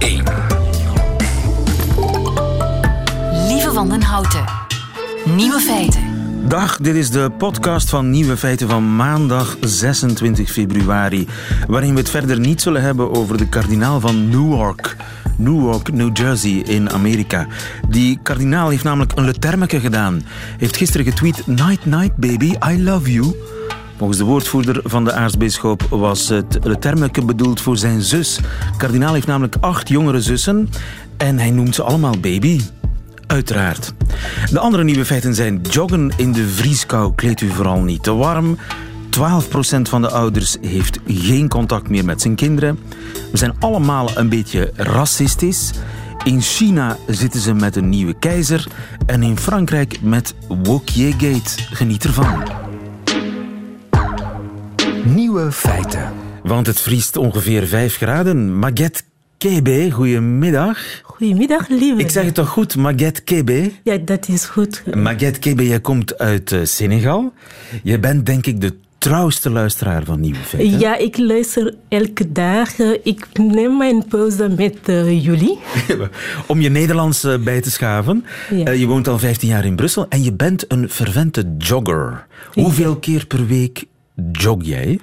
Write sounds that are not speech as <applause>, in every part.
1. Lieve van den Houten. Nieuwe feiten. Dag, dit is de podcast van Nieuwe Feiten van maandag 26 februari, waarin we het verder niet zullen hebben over de kardinaal van Newark. Newark, New Jersey in Amerika. Die kardinaal heeft namelijk een letermeke gedaan. Heeft gisteren getweet, Night night baby, I love you. Volgens de woordvoerder van de aartsbisschop was het letermeke bedoeld voor zijn zus. Kardinaal heeft namelijk acht jongere zussen en hij noemt ze allemaal baby. Uiteraard. De andere nieuwe feiten zijn joggen in de vrieskou kleedt u vooral niet te warm. 12% van de ouders heeft geen contact meer met zijn kinderen. We zijn allemaal een beetje racistisch. In China zitten ze met een nieuwe keizer. En in Frankrijk met Wokje-gate. Geniet ervan. Nieuwe feiten. Want het vriest ongeveer 5 graden. Maguette Kebe, goedemiddag. Goedemiddag, lieve. Ik zeg het toch goed, Maguette Kebe? Ja, dat is goed. Maguette Kebe, jij komt uit uh, Senegal. Je bent denk ik de trouwste luisteraar van Nieuwe Feiten. Ja, ik luister elke dag. Ik neem mijn pauze met uh, jullie. <laughs> Om je Nederlands uh, bij te schaven. Ja. je woont al 15 jaar in Brussel en je bent een fervente jogger. Hoeveel keer per week jog jij?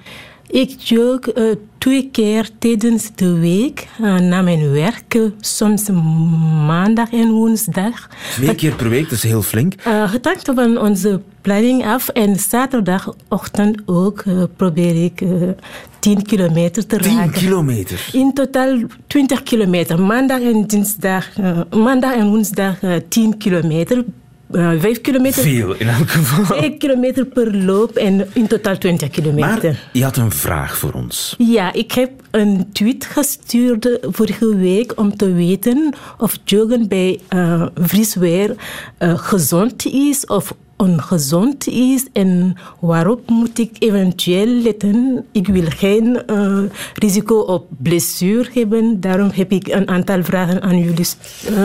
Ik jog uh, twee keer tijdens de week uh, na mijn werk, soms maandag en woensdag. Twee keer per week, dat is heel flink. Uh, het hangt van onze planning af en zaterdagochtend ook probeer ik 10 kilometer te 10 raken. 10 kilometer? In totaal 20 kilometer. Maandag en, dinsdag, maandag en woensdag 10 kilometer. Uh, vijf kilometer. Veel in elk geval. Vijf kilometer per loop en in totaal 20 kilometer. Maar je had een vraag voor ons. Ja, ik heb een tweet gestuurd vorige week om te weten of joggen bij uh, vriesweer uh, gezond is of ongezond is en waarop moet ik eventueel letten. Ik wil geen uh, risico op blessure hebben, daarom heb ik een aantal vragen aan jullie uh,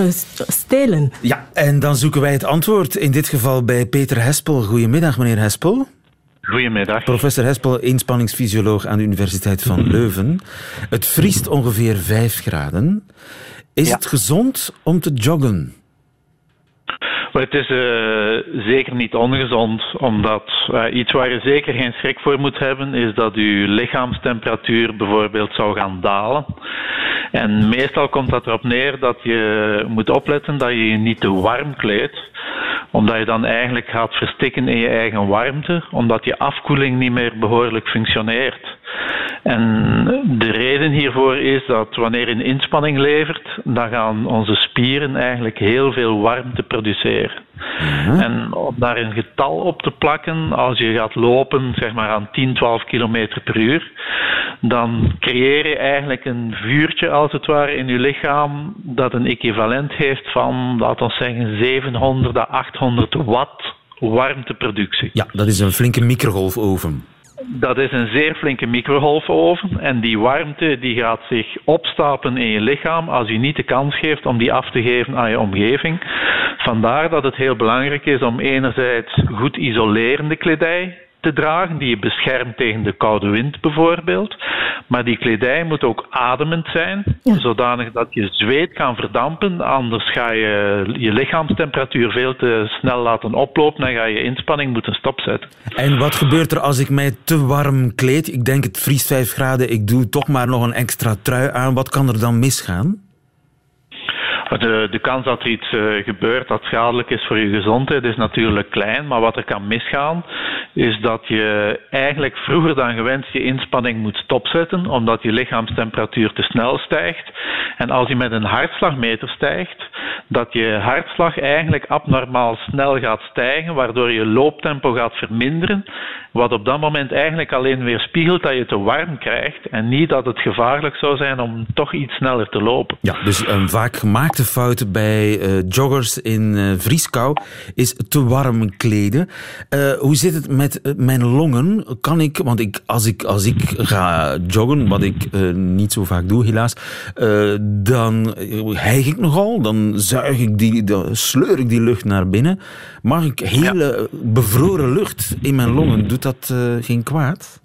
stellen. Ja, en dan zoeken wij het antwoord, in dit geval bij Peter Hespel. Goedemiddag, meneer Hespel. Goedemiddag. Professor Hespel, inspanningsfysioloog aan de Universiteit van Leuven. Het vriest ongeveer 5 graden. Is ja. het gezond om te joggen? Maar het is uh, zeker niet ongezond, omdat uh, iets waar je zeker geen schrik voor moet hebben, is dat je lichaamstemperatuur bijvoorbeeld zou gaan dalen. En meestal komt dat erop neer dat je moet opletten dat je je niet te warm kleedt, omdat je dan eigenlijk gaat verstikken in je eigen warmte, omdat je afkoeling niet meer behoorlijk functioneert. En de reden hiervoor is dat wanneer je een inspanning levert, dan gaan onze spieren eigenlijk heel veel warmte produceren. Mhm. En om daar een getal op te plakken, als je gaat lopen zeg maar aan 10, 12 kilometer per uur, dan creëer je eigenlijk een vuurtje als het ware in je lichaam dat een equivalent heeft van, laten we zeggen, 700 à 800 watt warmteproductie. Ja, dat is een flinke microgolfoven. Dat is een zeer flinke microgolfoven en die warmte die gaat zich opstapelen in je lichaam als je niet de kans geeft om die af te geven aan je omgeving. Vandaar dat het heel belangrijk is om enerzijds goed isolerende kledij te dragen, die je beschermt tegen de koude wind bijvoorbeeld. Maar die kledij moet ook ademend zijn, ja. zodanig dat je zweet kan verdampen. Anders ga je je lichaamstemperatuur veel te snel laten oplopen en ga je inspanning moeten stopzetten. En wat gebeurt er als ik mij te warm kleed? Ik denk het vriest 5 graden, ik doe toch maar nog een extra trui aan. Wat kan er dan misgaan? De, de kans dat er iets uh, gebeurt dat schadelijk is voor je gezondheid is natuurlijk klein, maar wat er kan misgaan is dat je eigenlijk vroeger dan gewenst je inspanning moet stopzetten omdat je lichaamstemperatuur te snel stijgt. En als je met een hartslagmeter stijgt, dat je hartslag eigenlijk abnormaal snel gaat stijgen, waardoor je looptempo gaat verminderen, wat op dat moment eigenlijk alleen weer spiegelt dat je te warm krijgt en niet dat het gevaarlijk zou zijn om toch iets sneller te lopen. Ja, dus een vaak gemaakte fout bij uh, joggers in uh, vrieskou is te warm kleden. Uh, hoe zit het met mijn longen? Kan ik, want ik, als, ik, als ik ga joggen, wat ik niet zo vaak doe helaas, dan hijg ik nogal, dan zuig ik die, dan sleur ik die lucht naar binnen. Mag ik hele ja. bevroren lucht in mijn longen? Doet dat geen kwaad?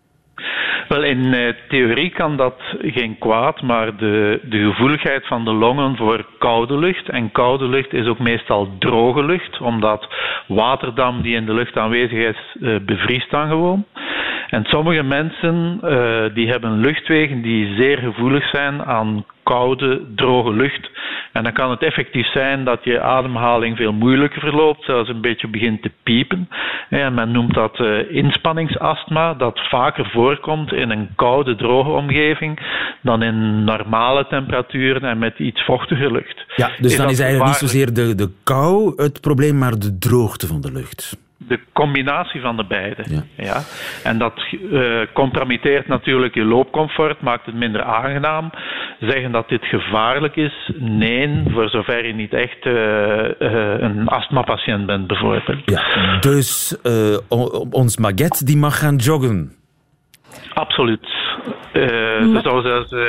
Wel, in uh, theorie kan dat geen kwaad, maar de, de gevoeligheid van de longen voor koude lucht, en koude lucht is ook meestal droge lucht, omdat waterdam die in de lucht aanwezig is, uh, bevriest dan gewoon. En sommige mensen uh, die hebben luchtwegen die zeer gevoelig zijn aan koude, droge lucht. En dan kan het effectief zijn dat je ademhaling veel moeilijker verloopt, zelfs een beetje begint te piepen. En men noemt dat uh, inspanningsastma, dat vaker voorkomt in een koude, droge omgeving dan in normale temperaturen en met iets vochtige lucht. Ja, dus is dan is eigenlijk niet zozeer de, de kou het probleem, maar de droogte van de lucht de combinatie van de beide. Ja. ja. En dat uh, compromitteert natuurlijk je loopcomfort, maakt het minder aangenaam. Zeggen dat dit gevaarlijk is? Nee, voor zover je niet echt uh, uh, een astmapatiënt bent, bijvoorbeeld. Ja, dus ons Maguette die mag gaan joggen. Absoluut. Uh, ze zou zelfs uh,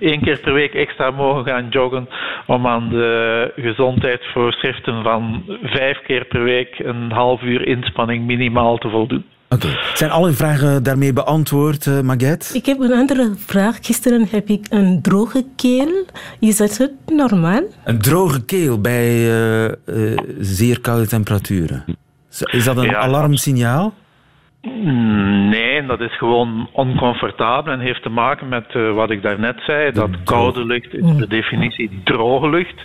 één keer per week extra mogen gaan joggen om aan de gezondheidsvoorschriften van vijf keer per week een half uur inspanning minimaal te voldoen. Oké. Okay. Zijn alle vragen daarmee beantwoord, uh, Maguette? Ik heb een andere vraag. Gisteren heb ik een droge keel. Is dat normaal? Een droge keel bij uh, uh, zeer koude temperaturen. Is dat een ja, alarmsignaal? Nee, dat is gewoon oncomfortabel en heeft te maken met uh, wat ik daarnet zei. Dat koude lucht is per definitie droge lucht.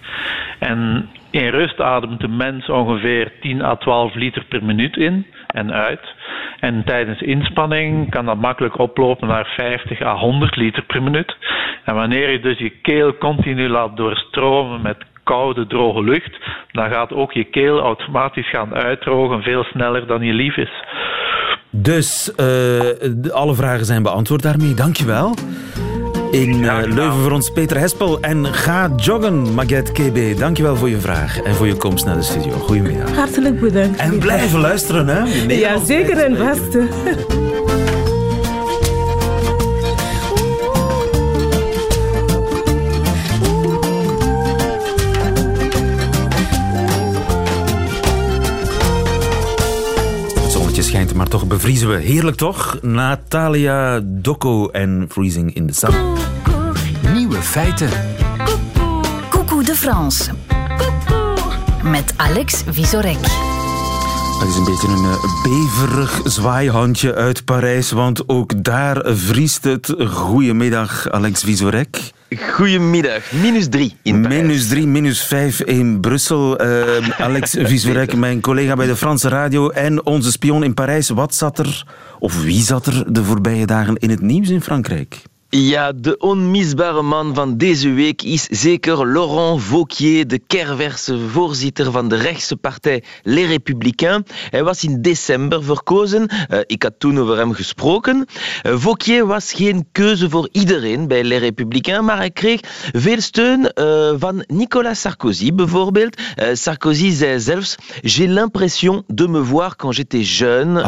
En in rust ademt de mens ongeveer 10 à 12 liter per minuut in en uit. En tijdens inspanning kan dat makkelijk oplopen naar 50 à 100 liter per minuut. En wanneer je dus je keel continu laat doorstromen met koude, droge lucht, dan gaat ook je keel automatisch gaan uitdrogen, veel sneller dan je lief is. Dus uh, alle vragen zijn beantwoord daarmee. Dankjewel. In uh, Leuven voor ons Peter Hespel. En ga joggen, Maguette KB. Dankjewel voor je vraag en voor je komst naar de studio. Goedemiddag. Hartelijk bedankt. En blijven luisteren, hè? Ja, zeker en vast. Maar toch bevriezen we. Heerlijk toch? Natalia Doko en Freezing in the Sun. Nieuwe feiten. Coucou de France. Met Alex Visorek. Het is een beetje een eh, beverig zwaaihandje uit Parijs, want ook daar vriest het. Goedemiddag, Alex Visorek. Goedemiddag. Minus drie in Parijs. Minus drie, minus vijf in Brussel. Uh, Alex <laughs> Visorek, mijn collega bij de Franse radio en onze spion in Parijs. Wat zat er, of wie zat er de voorbije dagen in het nieuws in Frankrijk? Ja, de onmisbare man van deze week is zeker Laurent Wauquiez, de kerverse voorzitter van de rechtse partij Les Républicains. Hij was in december verkozen. Uh, ik had toen over hem gesproken. Uh, Wauquiez was geen keuze voor iedereen bij Les Républicains, maar hij kreeg veel steun uh, van Nicolas Sarkozy bijvoorbeeld. Sarkozy zei zelfs: J'ai l'impression de me voir quand j'étais jeune.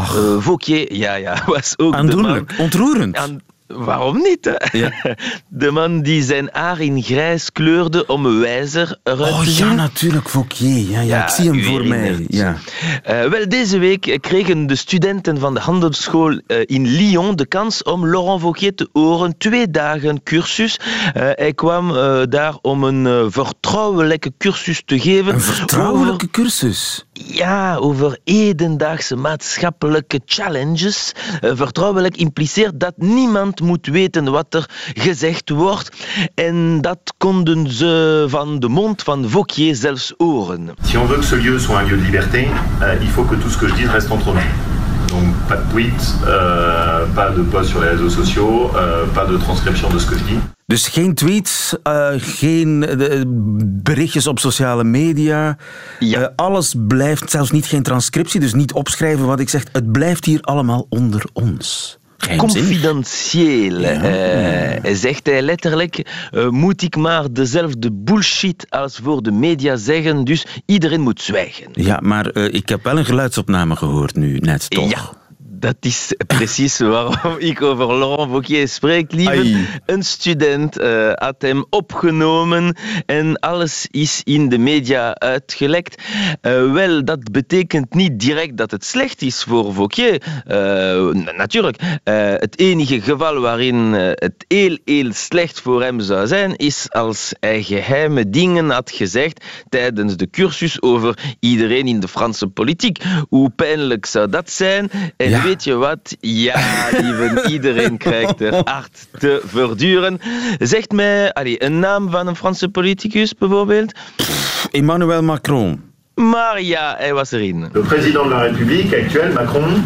Wauquiez, ja, ja, <laughs> was ook Aandoenlijk, de man. ontroerend. Aan Waarom niet? Ja. <laughs> De man die zijn haar in grijs kleurde om wijzer eruit oh, te zien. ja, natuurlijk, Fouquier. Ja, ja, ja, ik zie hem voor mij. Ja. Uh, wel, deze week kregen de studenten van de handelsschool uh, in Lyon de kans om Laurent Wauquiez te horen. Twee dagen cursus. Uh, hij kwam daar om een vertrouwelijke cursus te geven. Een vertrouwelijke over, cursus? Ja, over hedendaagse maatschappelijke challenges. vertrouwelijk impliceert dat niemand moet weten wat er gezegd wordt. En dat konden ze van de mond van Wauquiez zelfs horen. Si on veut que lieu soit un lieu de liberté, euh, il faut que tout ce que je dis reste entre nous. Donc pas de tweets, euh, pas de posts sur les réseaux sociaux, euh, pas de transcription de ce que je dis. Dus geen tweets, uh, geen uh, berichtjes op sociale media. Ja. Uh, alles blijft, zelfs niet geen transcriptie, dus niet opschrijven wat ik zeg. Het blijft hier allemaal onder ons. Confidentieel, ja. uh, zegt hij letterlijk. Uh, moet ik maar dezelfde bullshit als voor de media zeggen, dus iedereen moet zwijgen. Ja, maar uh, ik heb wel een geluidsopname gehoord nu, net toch? Ja dat is precies <laughs> waarom ik over Laurent Wauquiez spreek. Lieve, een student uh, had hem opgenomen en alles is in de media uitgelekt. Uh, wel, dat betekent niet direct dat het slecht is voor Wauquiez. Uh, natuurlijk, het enige geval waarin het heel, heel slecht voor hem zou zijn, is als hij geheime dingen had gezegd tijdens de cursus over iedereen in de Franse politiek. Hoe pijnlijk zou dat zijn? En ja. Weet je wat? Ja, lieve, iedereen krijgt er <laughs> hard te verduren. Zegt mij allez, een naam van een Franse politicus bijvoorbeeld? Emmanuel Macron. Maar ja, hij was erin. Le président de la République actuel, Macron,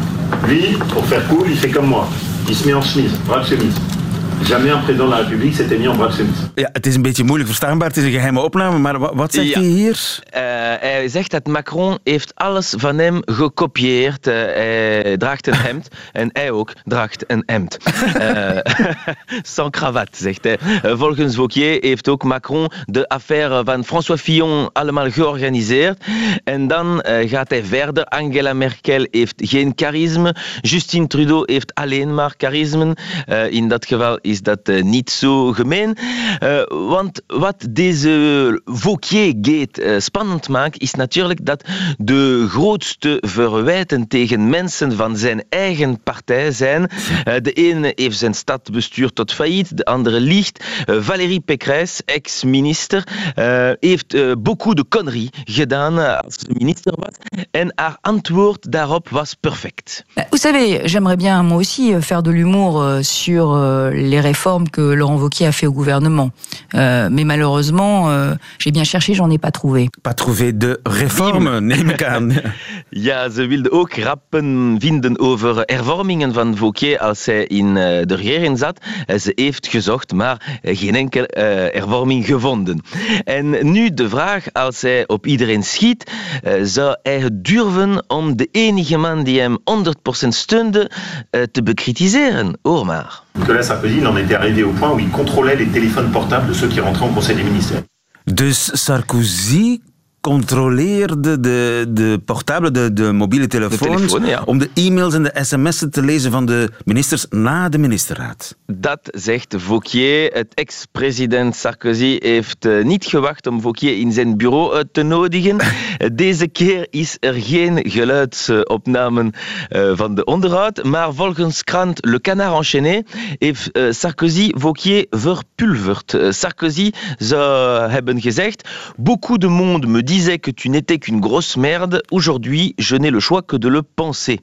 lui, pour faire cool, il fait comme moi. Il se met en chemise, bras chemise. Jamais un président de la République s'était mis en bras de Ja, het is een beetje moeilijk verstaanbaar. Het is een geheime opname, maar wat zegt hij hier? Uh, hij zegt dat Macron heeft alles van hem gekopieerd. Uh, hij draagt een hemd <laughs> en hij ook draagt een hemd. uh, <laughs> sans cravate, zegt hij. volgens Wauquiez heeft ook Macron de affaire van François Fillon allemaal georganiseerd. En dan gaat hij verder. Angela Merkel heeft geen charisme. Justin Trudeau heeft alleen maar charisme. in dat geval is dat uh, niet zo gemeen. Uh, want wat deze Vauquier-gate uh, spannend maakt, is natuurlijk dat de grootste verwijten tegen mensen van zijn eigen partij zijn. de ene heeft zijn stad bestuurd tot failliet, de andere liegt. Valérie Pécresse, ex-minister, heeft beaucoup de conneries gedaan als minister. En haar antwoord daarop was perfect. Vous savez, j'aimerais bien moi aussi faire de l'humour sur les réformes que Laurent Wauquiez a fait au gouvernement. Euh, mais malheureusement, euh, j'ai bien cherché, j'en ai pas trouvé. Pas trouvé de réforme, neem ik aan. ja, ze wilde ook rappen vinden over hervormingen van Wauquiez als hij in uh, de regering zat. Eh, ze heeft gezocht, maar geen enkele uh, hervorming gevonden. En nu de vraag, als hij op iedereen schiet, uh, zou hij het durven om de enige man die hem 100% steunde te bekritiseren? Hoor maar. Nicolas Sarkozy en était arrivé au point où il contrôlait les téléphones portables de ceux qui rentraient au Conseil des ministères. Dus Sarkozy controleerde de, de portable, de, de mobiele telefoons, om de e-mails en de sms'en te lezen van de ministers na de ministerraad. Dat zegt Vauquier. Het ex-president Sarkozy heeft eh, niet gewacht om Vauquier in zijn bureau uit te nodigen. <laughs> Deze keer is er geen geluidsopnamen eh, van de onderhoud, maar volgens krant Le Canard enchaîné heeft eh, Sarkozy Vauquier verpulverd. Sarkozy zou hebben gezegd, beaucoup de monde me disait que tu n'étais qu'une grosse merde. Aujourd'hui, je n'ai le choix que de le penser.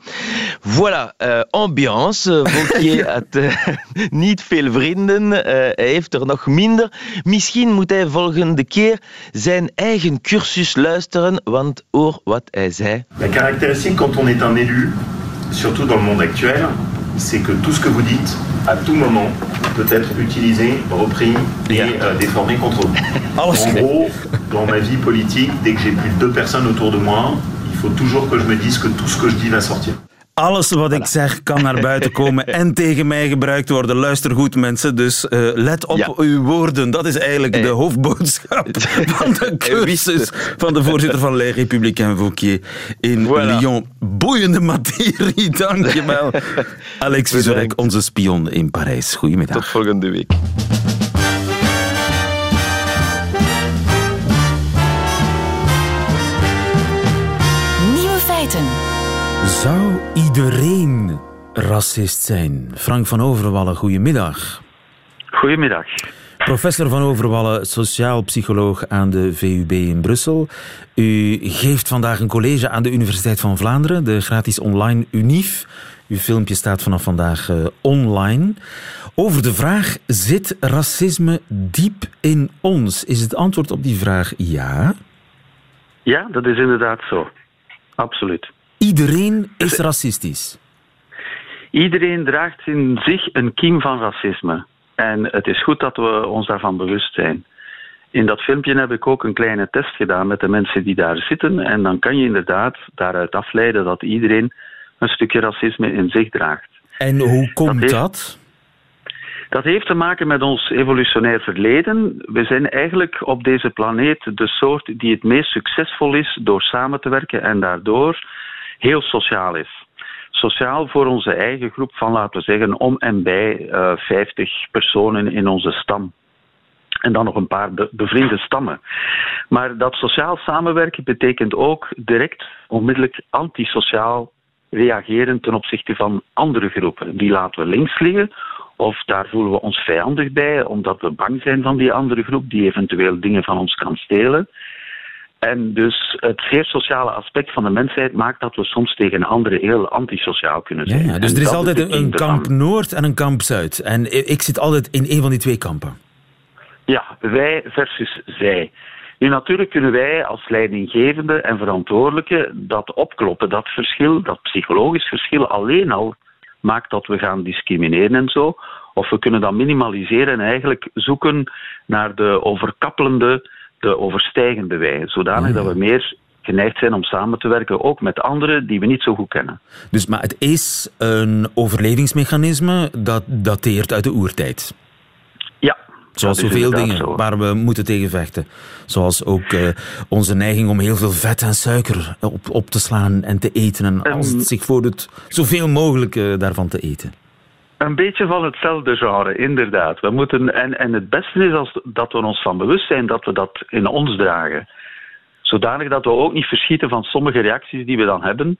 Voilà, uh, ambiance. Had uh, niet veel vrienden. Uh, hij heeft er nog minder. Misschien moet hij volgende keer zijn eigen cursus luisteren, want hoor wat hij zei. La caractéristique quand on est un élu, surtout dans le monde actuel, c'est que tout ce que vous dites, à tout moment, peut être utilisé, repris et euh, déformé contre vous. <laughs> en gros, dans ma vie politique, dès que j'ai plus de deux personnes autour de moi, il faut toujours que je me dise que tout ce que je dis va sortir. Alles wat ik zeg kan naar buiten komen <laughs> en tegen mij gebruikt worden. Luister goed, mensen. Dus uh, let op ja. uw woorden. Dat is eigenlijk de hoofdboodschap <laughs> van de cursus van de voorzitter van Les Républicains Vauquier in voilà. Lyon. Boeiende materie, <laughs> dankjewel. Alex Vizorek, onze spion in Parijs. Goedemiddag. Tot volgende week. Iedereen racist zijn? Frank van Overwallen, goedemiddag. Goedemiddag. Professor van Overwallen, sociaal psycholoog aan de VUB in Brussel. U geeft vandaag een college aan de Universiteit van Vlaanderen, de gratis online UNIF. Uw filmpje staat vanaf vandaag uh, online. Over de vraag: zit racisme diep in ons? Is het antwoord op die vraag ja? Ja, dat is inderdaad zo. Absoluut. Iedereen is racistisch. Iedereen draagt in zich een kiem van racisme. En het is goed dat we ons daarvan bewust zijn. In dat filmpje heb ik ook een kleine test gedaan met de mensen die daar zitten. En dan kan je inderdaad daaruit afleiden dat iedereen een stukje racisme in zich draagt. En hoe komt dat? dat? Dat heeft te maken met ons evolutionair verleden. We zijn eigenlijk op deze planeet de soort die het meest succesvol is door samen te werken en daardoor heel sociaal is. sociaal voor onze eigen groep van, laten we zeggen, om en bij uh, 50 personen in onze stam. En dan nog een paar bevriende stammen. Maar dat sociaal samenwerken betekent ook direct, onmiddellijk antisociaal reageren ten opzichte van andere groepen. Die laten we links liggen of daar voelen we ons vijandig bij, omdat we bang zijn van die andere groep die eventueel dingen van ons kan stelen. En dus het zeer sociale aspect van de mensheid maakt dat we soms tegen anderen heel antisociaal kunnen zijn. Ja, dus er is altijd een, kamp Noord en een kamp Zuid. En ik zit altijd in een van die twee kampen. Ja, wij versus zij. Nu, natuurlijk kunnen wij als leidinggevende en verantwoordelijke dat opkloppen, dat verschil, dat psychologisch verschil alleen al maakt dat we gaan discrimineren en zo. Of we kunnen dat minimaliseren en eigenlijk zoeken naar de overkappelende, de overstijgende wij. Zodanig dat we meer geneigd zijn om samen te werken, ook met anderen die we niet zo goed kennen. Dus, maar het is een overlevingsmechanisme dat dateert uit de oertijd? Ja, Zoals zoveel dingen waar we moeten tegen vechten. Zoals ook uh, onze neiging om heel veel vet en suiker op, op te slaan en te eten. En als het zich voordoet, zoveel mogelijk uh, daarvan te eten. Een beetje van hetzelfde genre, inderdaad. We moeten, en, en het beste is als, dat we ons van bewust zijn dat we dat in ons dragen. Zodanig dat we ook niet verschieten van sommige reacties die we dan hebben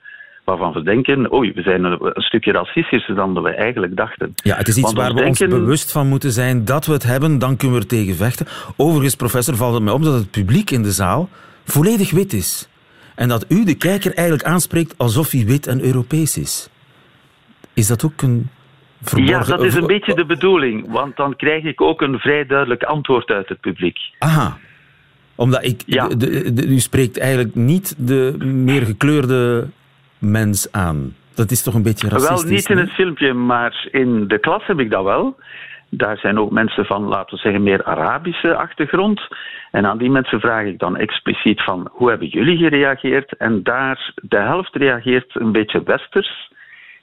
waarvan we denken, oei, we zijn een, stukje racistischer dan we eigenlijk dachten. Ja, het is iets waar we ons bewust van moeten zijn dat we het hebben, dan kunnen we er tegen vechten. Overigens, professor, valt het mij op dat het publiek in de zaal volledig wit is. En dat u de kijker eigenlijk aanspreekt alsof hij wit en Europees is. Is dat ook een. Ja, dat is een beetje de bedoeling, want dan krijg ik ook een vrij duidelijk antwoord uit het publiek. Aha omdat ik, ja. u spreekt eigenlijk niet de meer gekleurde mens aan. Dat is toch een beetje racistisch? Wel, niet in het filmpje, maar in de klas heb ik dat wel. Daar zijn ook mensen van, laten we zeggen, meer Arabische achtergrond. En aan die mensen vraag ik dan expliciet van, hoe hebben jullie gereageerd? En daar, de helft reageert een beetje westers.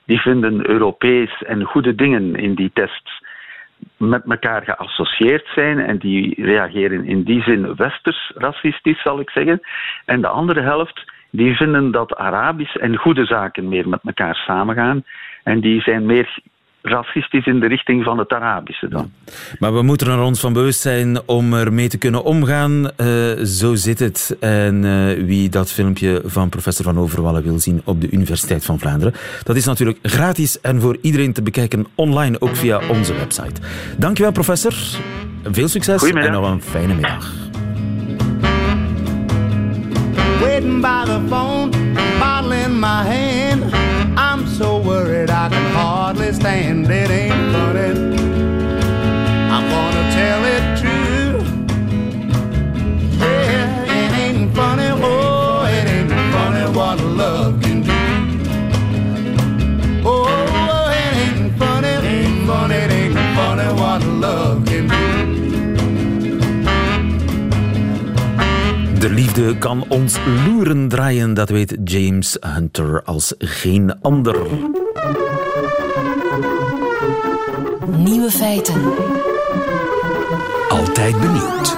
Die vinden Europees en goede dingen in die tests met elkaar geassocieerd zijn en die reageren in die zin westers racistisch, zal ik zeggen. En de andere helft die vinden dat Arabisch en goede zaken meer met elkaar samengaan. En die zijn meer racistisch in de richting van het Arabische dan. Maar we moeten er ons van bewust zijn om ermee te kunnen omgaan. Uh, zo zit het. En uh, wie dat filmpje van professor Van Overwallen wil zien op de Universiteit van Vlaanderen, dat is natuurlijk gratis en voor iedereen te bekijken online, ook via onze website. Dankjewel professor. Veel succes en nog een fijne middag. waiting by the phone, bottle in my hand. Stand it. Ain't funny. I'm gonna tell it true. Yeah, it ain't funny. Oh, it ain't funny what love can do. Oh, it ain't funny. Ain't funny. It ain't funny what love can do. De liefde kan ons loeren draaien, dat weet James Hunter als geen ander. Nieuwe feiten. Altijd benieuwd.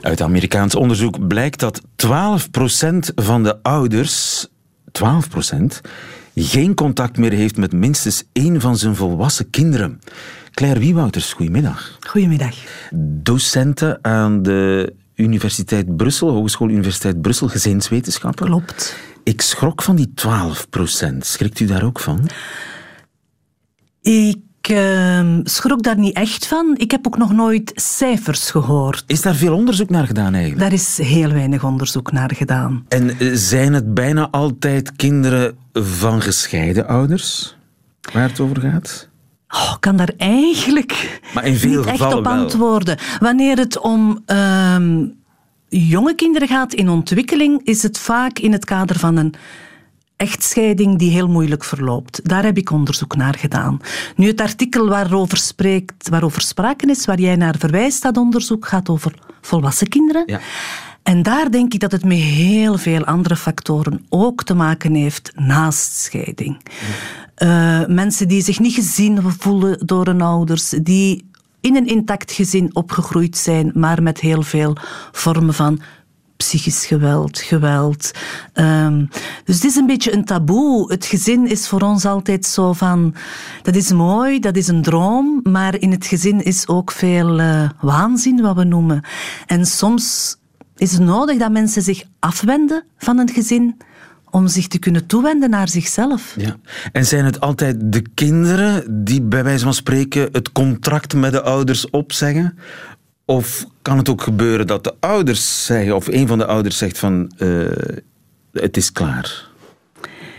Uit Amerikaans onderzoek blijkt dat 12% van de ouders, 12%, geen contact meer heeft met minstens één van zijn volwassen kinderen. Claire Wiewouters, goedemiddag. Goedemiddag. Docenten aan de Universiteit Brussel, Hogeschool Universiteit Brussel, gezinswetenschappen. Klopt. Ik schrok van die 12 procent. Schrikt u daar ook van? Ik uh, schrok daar niet echt van. Ik heb ook nog nooit cijfers gehoord. Is daar veel onderzoek naar gedaan eigenlijk? Daar is heel weinig onderzoek naar gedaan. En eh, zijn het bijna altijd kinderen van gescheiden ouders waar het over gaat? Oh, ik kan daar eigenlijk maar in veel niet echt op antwoorden. Wanneer het om um, jonge kinderen gaat in ontwikkeling, is het vaak in het kader van een echtscheiding die heel moeilijk verloopt. Daar heb ik onderzoek naar gedaan. Nu, het artikel waarover, spreekt, waarover sprake is, waar jij naar verwijst, dat onderzoek gaat over volwassen kinderen. Ja. En daar denk ik dat het met heel veel andere factoren ook te maken heeft naast scheiding. Uh, mensen die zich niet gezien voelen door hun ouders, die in een intact gezin opgegroeid zijn, maar met heel veel vormen van psychisch geweld, geweld. Ehm, dus het is een beetje een taboe. Het gezin is voor ons altijd zo van, dat is mooi, dat is een droom, maar in het gezin is ook veel uh, waanzin, wat we noemen. En soms is het nodig dat mensen zich afwenden van een gezin om zich te kunnen toewenden naar zichzelf. Ja. En zijn het altijd de kinderen die bij wijze van spreken het contract met de ouders opzeggen? Of kan het ook gebeuren dat de ouders zeggen, of een van de ouders zegt van uh, het is klaar?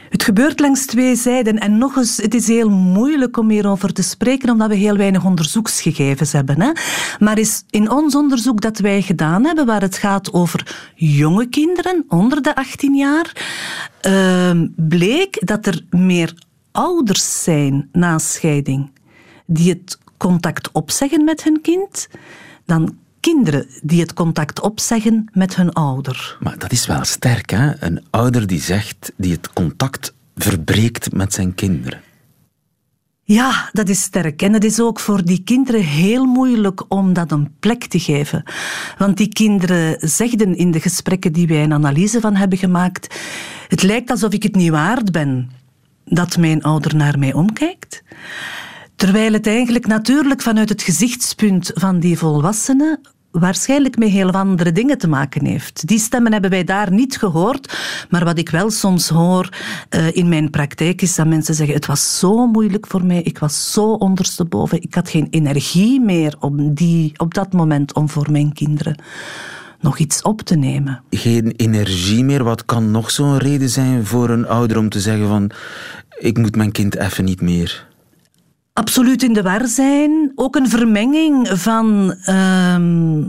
Het gebeurt langs twee zijden. En nog eens, het is heel moeilijk om hierover te spreken, omdat we heel weinig onderzoeksgegevens hebben. Hè? Maar is in ons onderzoek dat wij gedaan hebben, waar het gaat over jonge kinderen onder de 18 jaar, uh, bleek dat er meer ouders zijn na scheiding die het contact opzeggen met hun kind dan kinderen die het contact opzeggen met hun ouder. Maar dat is wel sterk, hè? Een ouder die zegt, die het contact verbreekt met zijn kinderen. Ja, dat is sterk. En het is ook voor die kinderen heel moeilijk om dat een plek te geven. Want die kinderen zegden in de gesprekken die wij een analyse van hebben gemaakt: Het lijkt alsof ik het niet waard ben dat mijn ouder naar mij omkijkt. Terwijl het eigenlijk natuurlijk vanuit het gezichtspunt van die volwassenen waarschijnlijk met heel andere dingen te maken heeft. Die stemmen hebben wij daar niet gehoord, maar wat ik wel soms hoor uh, in mijn praktijk is dat mensen zeggen: het was zo moeilijk voor mij, ik was zo ondersteboven, ik had geen energie meer op, die, op dat moment om voor mijn kinderen nog iets op te nemen. Geen energie meer, wat kan nog zo'n reden zijn voor een ouder om te zeggen van ik moet mijn kind even niet meer? Absoluut in de war zijn. Ook een vermenging van ehm,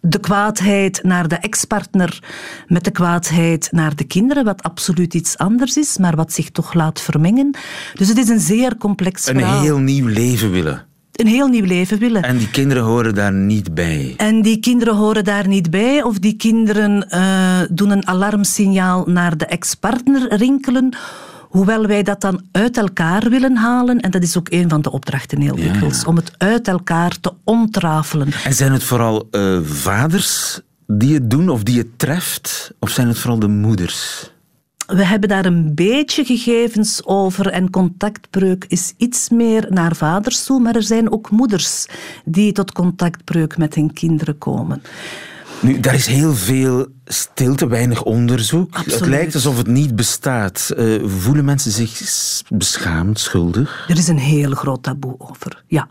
de kwaadheid naar de ex-partner met de kwaadheid naar de kinderen, wat absoluut iets anders is, maar wat zich toch laat vermengen. Dus het is een zeer complex verhaal. Een heel nieuw leven willen. Een heel nieuw leven willen. En die kinderen horen daar niet bij. En die kinderen horen daar niet bij, of die kinderen uh, doen een alarmsignaal naar de ex-partner rinkelen Hoewel wij dat dan uit elkaar willen halen, en dat is ook een van de opdrachten heel dikwijls, om het uit elkaar te ontrafelen. En zijn het vooral uh, vaders die het doen of die het treft, of zijn het vooral de moeders? We hebben daar een beetje gegevens over en contactbreuk is iets meer naar vaders toe, maar er zijn ook moeders die tot contactbreuk met hun kinderen komen. Nu, daar is heel veel stilte, weinig onderzoek. Het lijkt alsof het niet bestaat. Uh, voelen mensen zich beschaamd, schuldig? Er is een heel groot taboe over, ja.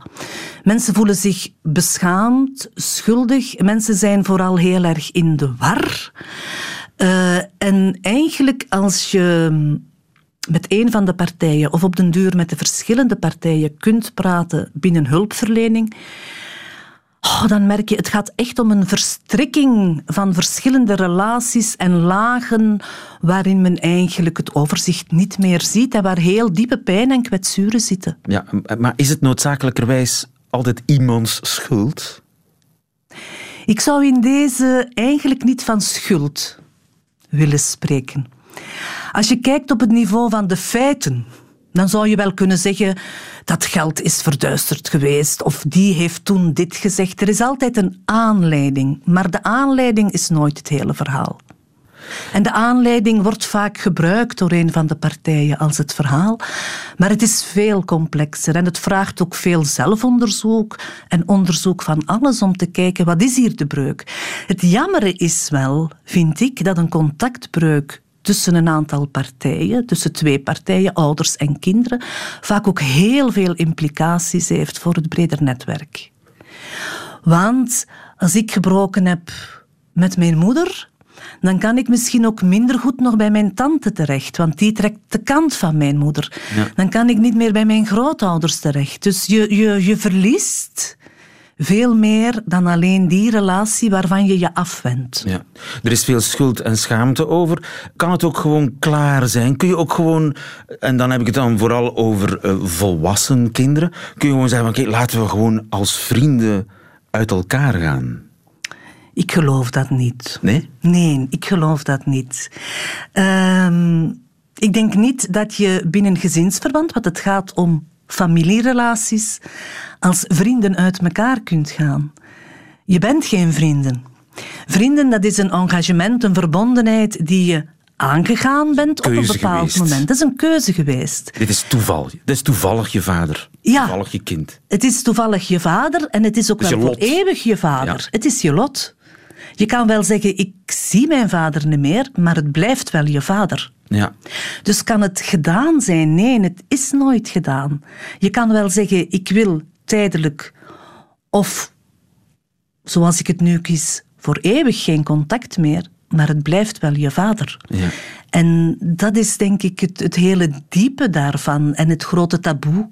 Mensen voelen zich beschaamd, schuldig. Mensen zijn vooral heel erg in de war. Uh, en eigenlijk als je met een van de partijen of op den duur met de verschillende partijen kunt praten binnen hulpverlening, Oh, dan merk je, het gaat echt om een verstrikking van verschillende relaties en lagen waarin men eigenlijk het overzicht niet meer ziet en waar heel diepe pijn en kwetsuren zitten. Ja, maar is het noodzakelijkerwijs altijd iemands schuld? Ik zou in deze eigenlijk niet van schuld willen spreken. Als je kijkt op het niveau van de feiten, dan zou je wel kunnen zeggen dat geld is verduisterd geweest of die heeft toen dit gezegd. Er is altijd een aanleiding, maar de aanleiding is nooit het hele verhaal. En de aanleiding wordt vaak gebruikt door een van de partijen als het verhaal, maar het is veel complexer en het vraagt ook veel zelfonderzoek en onderzoek van alles om te kijken wat is hier de breuk. Het jammere is wel, vind ik, dat een contactbreuk tussen een aantal partijen, tussen twee partijen, ouders en kinderen, vaak ook heel veel implicaties heeft voor het breder netwerk. Want als ik gebroken heb met mijn moeder, dan kan ik misschien ook minder goed nog bij mijn tante terecht, want die trekt de kant van mijn moeder. Dan kan ik niet meer bij mijn grootouders terecht. Dus je, je, je verliest veel meer dan alleen die relatie waarvan je je afwendt. Ja. Er is veel schuld en schaamte over. Kan het ook gewoon klaar zijn? Kun je ook gewoon, en dan heb ik het dan vooral over uh, volwassen kinderen, kun je gewoon zeggen: oké, laten we gewoon als vrienden uit elkaar gaan? Ik geloof dat niet. Nee? Nee, ik geloof dat niet. Ehm, ik denk niet dat je binnen gezinsverband, want het gaat om familierelaties, als vrienden uit elkaar kunt gaan. Je bent geen vrienden. Vrienden, dat is een engagement, een verbondenheid die je aangegaan bent op een bepaald moment. Dat is een keuze geweest. Dit is toeval. Dit is toevallig je vader. Ja. Toevallig je kind. Het is toevallig je vader en het is ook wel voor eeuwig je vader. Het is je lot. Je kan wel zeggen, ik zie mijn vader niet meer, maar het blijft wel je vader. Ja. Dus kan het gedaan zijn? Nee, het is nooit gedaan. Je kan wel zeggen, ik wil tijdelijk of, zoals ik het nu kies, voor eeuwig geen contact meer, maar het blijft wel je vader. Ja. En dat is denk ik het, het hele diepe daarvan en het grote taboe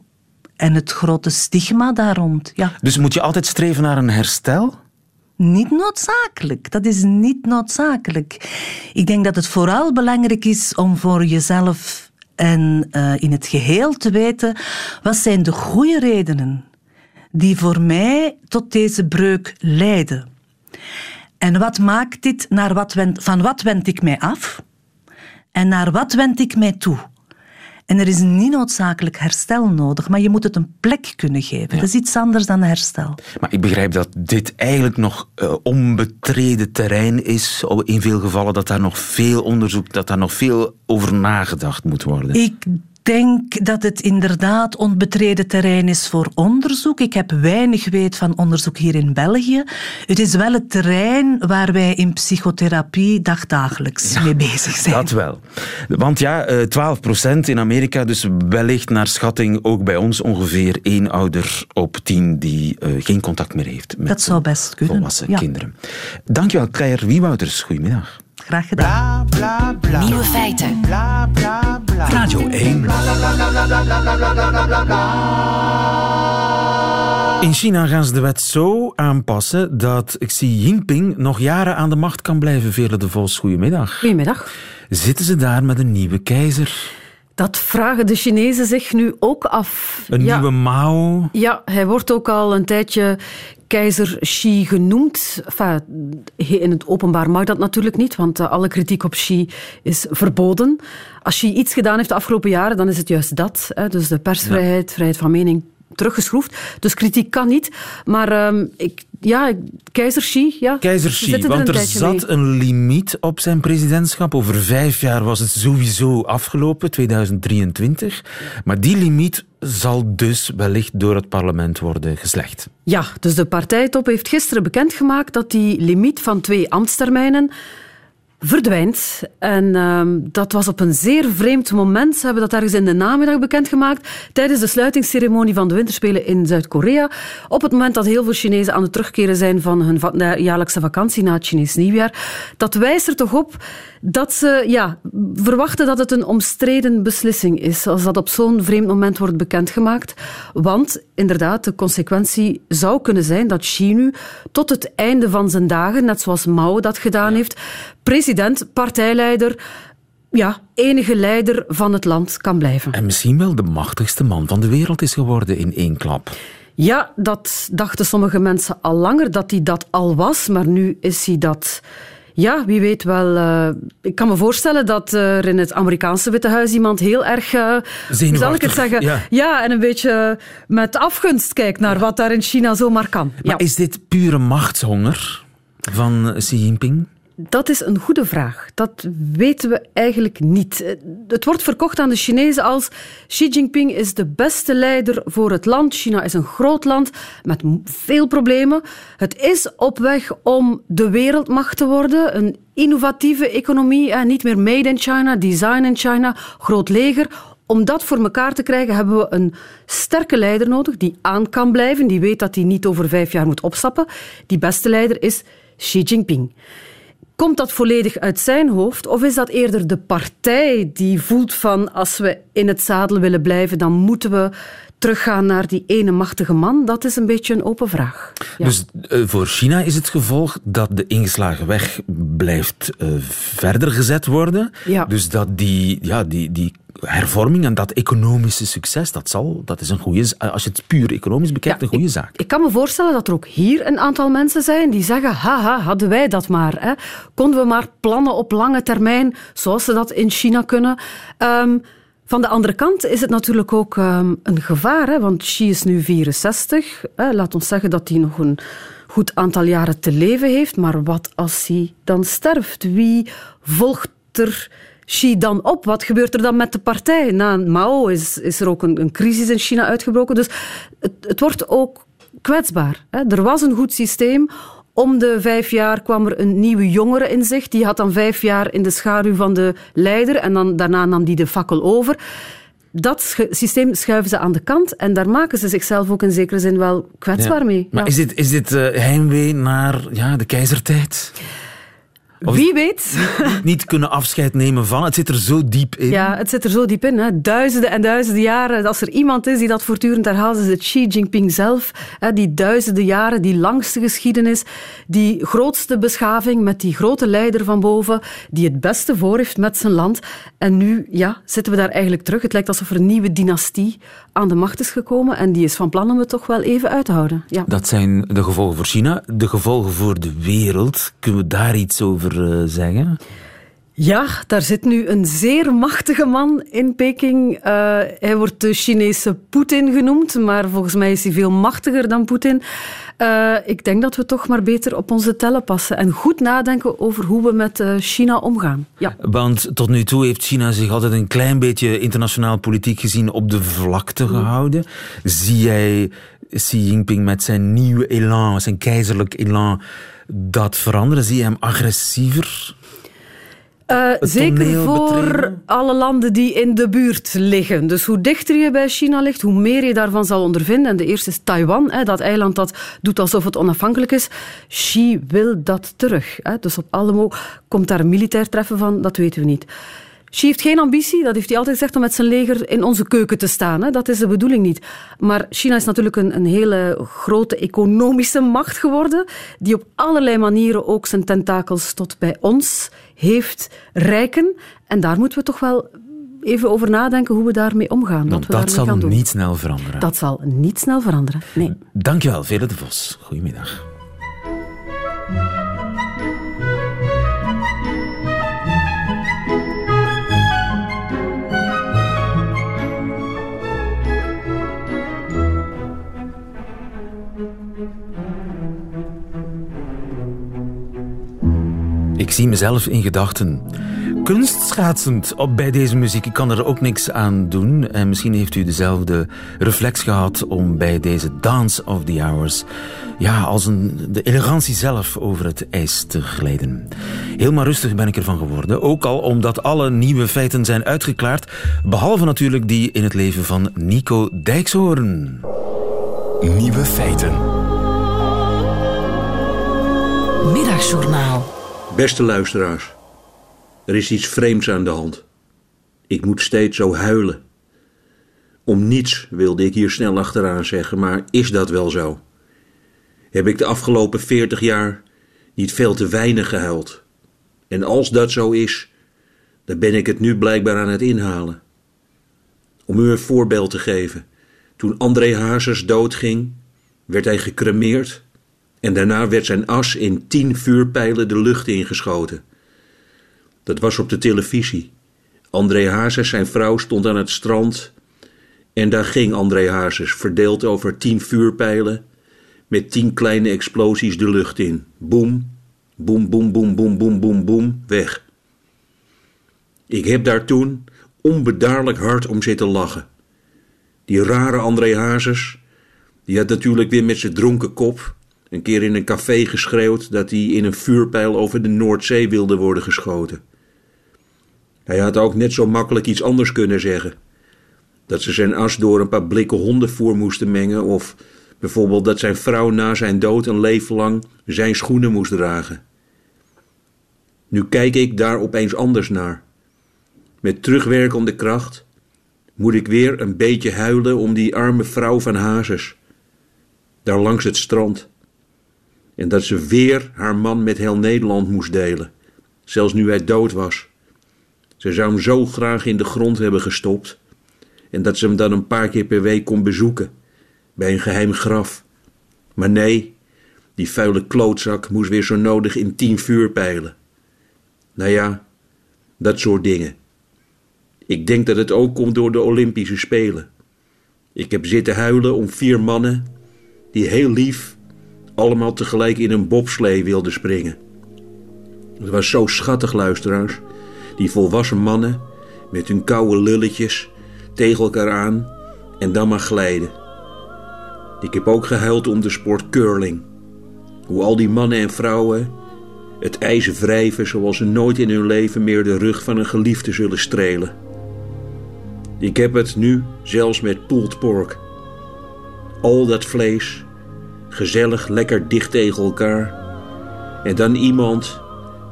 en het grote stigma daar rond. Ja. Dus moet je altijd streven naar een herstel? Niet noodzakelijk. Dat is niet noodzakelijk. Ik denk dat het vooral belangrijk is om voor jezelf en uh, in het geheel te weten wat zijn de goede redenen die voor mij tot deze breuk leiden. En wat maakt dit naar wat wend, van wat wend ik mij af en naar wat wend ik mij toe? En er is niet noodzakelijk herstel nodig, maar je moet het een plek kunnen geven. Dat is iets anders dan herstel. Maar ik begrijp dat dit eigenlijk nog uh, onbetreden terrein is. In veel gevallen dat daar nog veel onderzoek, dat daar nog veel over nagedacht moet worden. Ik denk dat het inderdaad onbetreden terrein is voor onderzoek. Ik heb weinig weet van onderzoek hier in België. Het is wel het terrein waar wij in psychotherapie dagdagelijks mee bezig zijn. Dat wel. Want ja, 12 eh, procent in Amerika, dus wellicht naar schatting ook bij ons ongeveer één ouder op tien die uh, geen contact meer heeft met dat zou best kunnen. volwassen ja. kinderen. Dankjewel, Claire Wiewouters. Goedemiddag. Graag gedaan. Bla, bla, bla, Nieuwe feiten. Radio 1. In China gaan ze de wet zo aanpassen dat Xi Jinping nog jaren aan de macht kan blijven. Vele de Vos, goedemiddag. Goedemiddag. Zitten ze daar met een nieuwe keizer? Dat vragen de Chinezen zich nu ook af. Een nieuwe Mao? Ja, hij wordt ook al een tijdje keizer Xi genoemd. Enfin, in het openbaar mag dat natuurlijk niet, want eh, alle kritiek op Xi is verboden. Als Xi iets gedaan heeft de afgelopen jaren, dan is het juist dat. Hè. Dus de persvrijheid, vrijheid van mening teruggeschroefd. Dus kritiek kan niet. Maar um, ik, ja, keizer Xi, ja. Keizer Xi, want er, zat een limiet op zijn presidentschap. Over vijf jaar was het sowieso afgelopen, 2023. Maar die limiet zal dus wellicht door het parlement worden geslecht. Ja, dus de partijtop heeft gisteren bekendgemaakt dat die limiet van twee ambtstermijnen verdwijnt. En um, dat was op een zeer vreemd moment. Ze hebben dat ergens in de namiddag bekendgemaakt. Tijdens de sluitingsceremonie van de Winterspelen in Zuid-Korea. Op het moment dat heel veel Chinezen aan het terugkeren zijn van hun jaarlijkse vakantie na het Chinees nieuwjaar. Dat wijst er toch op dat ze ja, verwachten dat het een omstreden beslissing is. Als dat op zo'n vreemd moment wordt bekendgemaakt. Want inderdaad, de consequentie zou kunnen zijn dat Xi nu tot het einde van zijn dagen, net zoals Mao dat gedaan heeft, president, partijleider, ja, enige leider van het land kan blijven. En misschien wel de machtigste man van de wereld is geworden in één klap. Ja, dat dachten sommige mensen al langer dat hij dat al was, maar nu is hij dat ja, wie weet wel. Uh, ik kan me voorstellen dat er in het Amerikaanse Witte Huis iemand heel erg, uh, hoe zal ik het zeggen, ja. ja. en een beetje met afgunst kijkt naar wat daar in China zomaar kan. Maar ja. is dit pure machtshonger van Xi Jinping? Dat is een goede vraag. Dat weten we eigenlijk niet. Het wordt verkocht aan de Chinezen als Xi Jinping is de beste leider voor het land. China is een groot land met veel problemen. Het is op weg om de wereldmacht te worden. Een innovatieve economie, niet meer made in China, design in China, groot leger. Om dat voor elkaar te krijgen hebben we een sterke leider nodig die aan kan blijven, die weet dat hij niet over vijf jaar moet opstappen. Die beste leider is Xi Jinping. Komt dat volledig uit zijn hoofd of is dat eerder de partij die voelt van als we in het zadel willen blijven, dan moeten we teruggaan naar die ene machtige man? Dat is een beetje een open vraag. Dus uh, voor China is het gevolg dat de ingeslagen weg blijft uh, verder gezet worden. Ja. Dus dat die, ja, die, die hervorming en dat economische succes, dat, zal, dat is een goede, als je het puur economisch bekijkt, een goede zaak. Ik, kan me voorstellen dat er ook hier een aantal mensen zijn die zeggen, haha, hadden wij dat maar. Hè? Konden we maar plannen op lange termijn, zoals ze dat in China kunnen. Um, van de andere kant is het natuurlijk ook um, een gevaar, hè, want Xi is nu 64. Hè, laat ons zeggen dat hij nog een goed aantal jaren te leven heeft. Maar wat als hij dan sterft? Wie volgt er Xi dan op? Wat gebeurt er dan met de partij? Na Mao is, is er ook een, een crisis in China uitgebroken. Dus het, het wordt ook kwetsbaar. Hè? Er was een goed systeem. Om de vijf jaar kwam er een nieuwe jongere in zich. Die had dan vijf jaar in de schaduw van de leider en dan, daarna nam die de fakkel over. Dat systeem schuiven ze aan de kant en daar maken ze zichzelf ook in zekere zin wel kwetsbaar mee. Maar is dit, is dit uh, heimwee naar ja, de keizertijd? Wie weet. Niet, niet, kunnen afscheid nemen van. Het zit er zo diep in. Ja, het zit er zo diep in. Hè. Duizenden en duizenden jaren. Als er iemand is die dat voortdurend herhaalt, is het Xi Jinping zelf. Hè. Die duizenden jaren, die langste geschiedenis, die grootste beschaving met die grote leider van boven, die het beste voor heeft met zijn land. En nu ja, zitten we daar eigenlijk terug. Het lijkt alsof er een nieuwe dynastie aan de macht is gekomen en die is van plan om het toch wel even uit te houden. Ja. Dat zijn de gevolgen voor China. De gevolgen voor de wereld. Kunnen we daar iets over eh, zeggen? Ja, daar zit nu een zeer machtige man in Peking. Uh, hij wordt de Chinese Poetin genoemd, maar volgens mij is hij veel machtiger dan Poetin. Uh, ik denk dat we toch maar beter op onze tellen passen en goed nadenken over hoe we met China omgaan. Ja. Want tot nu toe heeft China zich altijd een klein beetje internationaal politiek gezien op de vlakte gehouden. Zie jij Xi Jinping met zijn nieuwe elan, zijn keizerlijk elan dat veranderen? Zie je hem agressiever? Uh, zeker voor alle landen die in de buurt liggen. Dus hoe dichter je bij China ligt, hoe meer je daarvan zal ondervinden. En de eerste is Taiwan, hè, dat eiland dat doet alsof het onafhankelijk is. Xi wil dat terug. Hè. Dus op Alamo komt daar een militair treffen van, dat weten we niet. Xi heeft geen ambitie, dat heeft hij altijd gezegd, om met zijn leger in onze keuken te staan. Hè. Dat is de bedoeling niet. Maar China is natuurlijk een, een hele grote economische macht geworden, die op allerlei manieren ook zijn tentakels tot bij ons heeft rijken. En daar moeten we toch wel even over nadenken hoe we daarmee omgaan. Want we dat zal niet snel veranderen. Dat zal niet snel veranderen, nee. Dankjewel, Vele de Vos. Goedemiddag. Ik zie mezelf in gedachten. Kunstschaatsend op bij deze muziek. Ik kan er ook niks aan doen. En misschien heeft u dezelfde reflex gehad om bij deze Dance of the Hours... ja, als een, de elegantie zelf over het ijs te glijden. Helemaal rustig ben ik ervan geworden. Ook al omdat alle nieuwe feiten zijn uitgeklaard. Behalve natuurlijk die in het leven van Nico Dijkshoorn. Nieuwe feiten. Middagjournaal. Beste luisteraars, er is iets vreemds aan de hand. Ik moet steeds zo huilen. Om niets wilde ik hier snel achteraan zeggen, maar is dat wel zo? Heb ik de afgelopen veertig jaar niet veel te weinig gehuild? En als dat zo is, dan ben ik het nu blijkbaar aan het inhalen. Om u een voorbeeld te geven, toen André Hazes doodging, werd hij gecremeerd en daarna werd zijn as in tien vuurpijlen de lucht ingeschoten. Dat was op de televisie. André Hazes, zijn vrouw, stond aan het strand. En daar ging André Hazes, verdeeld over tien vuurpijlen, met tien kleine explosies de lucht in. Boem, boem, boem, boem, boem, boem, boem, boem, weg. Ik heb daar toen onbedaarlijk hard om zitten lachen. Die rare André Hazes, die had natuurlijk weer met zijn dronken kop een keer in een café geschreeuwd dat hij in een vuurpijl over de Noordzee wilde worden geschoten. Hij had ook net zo makkelijk iets anders kunnen zeggen. Dat ze zijn as door een paar blikken hondenvoer moesten mengen, of bijvoorbeeld dat zijn vrouw na zijn dood een leven lang zijn schoenen moest dragen. Nu kijk ik daar opeens anders naar. Met terugwerkende kracht moet ik weer een beetje huilen om die arme vrouw van Hazes. Daar langs het strand en dat ze weer haar man met heel Nederland moest delen, zelfs nu hij dood was. Ze zou hem zo graag in de grond hebben gestopt en dat ze hem dan een paar keer per week kon bezoeken, bij een geheim graf. Maar nee, die vuile klootzak moest weer zo nodig in tien vuurpijlen. Nou ja, dat soort dingen. Ik denk dat het ook komt door de Olympische Spelen. Ik heb zitten huilen om vier mannen die heel lief allemaal tegelijk in een bobslee wilden springen. Het was zo schattig, luisteraars. Die volwassen mannen met hun koude lulletjes tegen elkaar aan en dan maar glijden. Ik heb ook gehuild om de sport curling. Hoe al die mannen en vrouwen het ijzer wrijven zoals ze nooit in hun leven meer de rug van een geliefde zullen strelen. Ik heb het nu zelfs met pulled pork. Al dat vlees, gezellig lekker dicht tegen elkaar. En dan iemand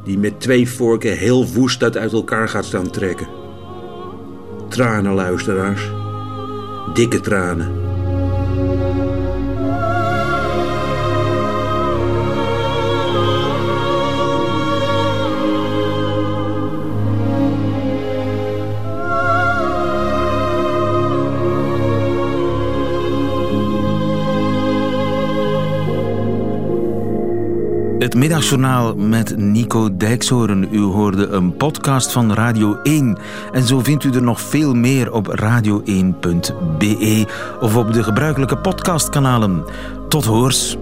die met twee vorken heel woest dat uit elkaar gaat staan trekken. Tranen, luisteraars. Dikke tranen. Middagjournaal met Nico Dijkshoorn. U hoorde een podcast van Radio 1. En zo vindt u er nog veel meer op radio1.be of op de gebruikelijke podcastkanalen. Tot hoors.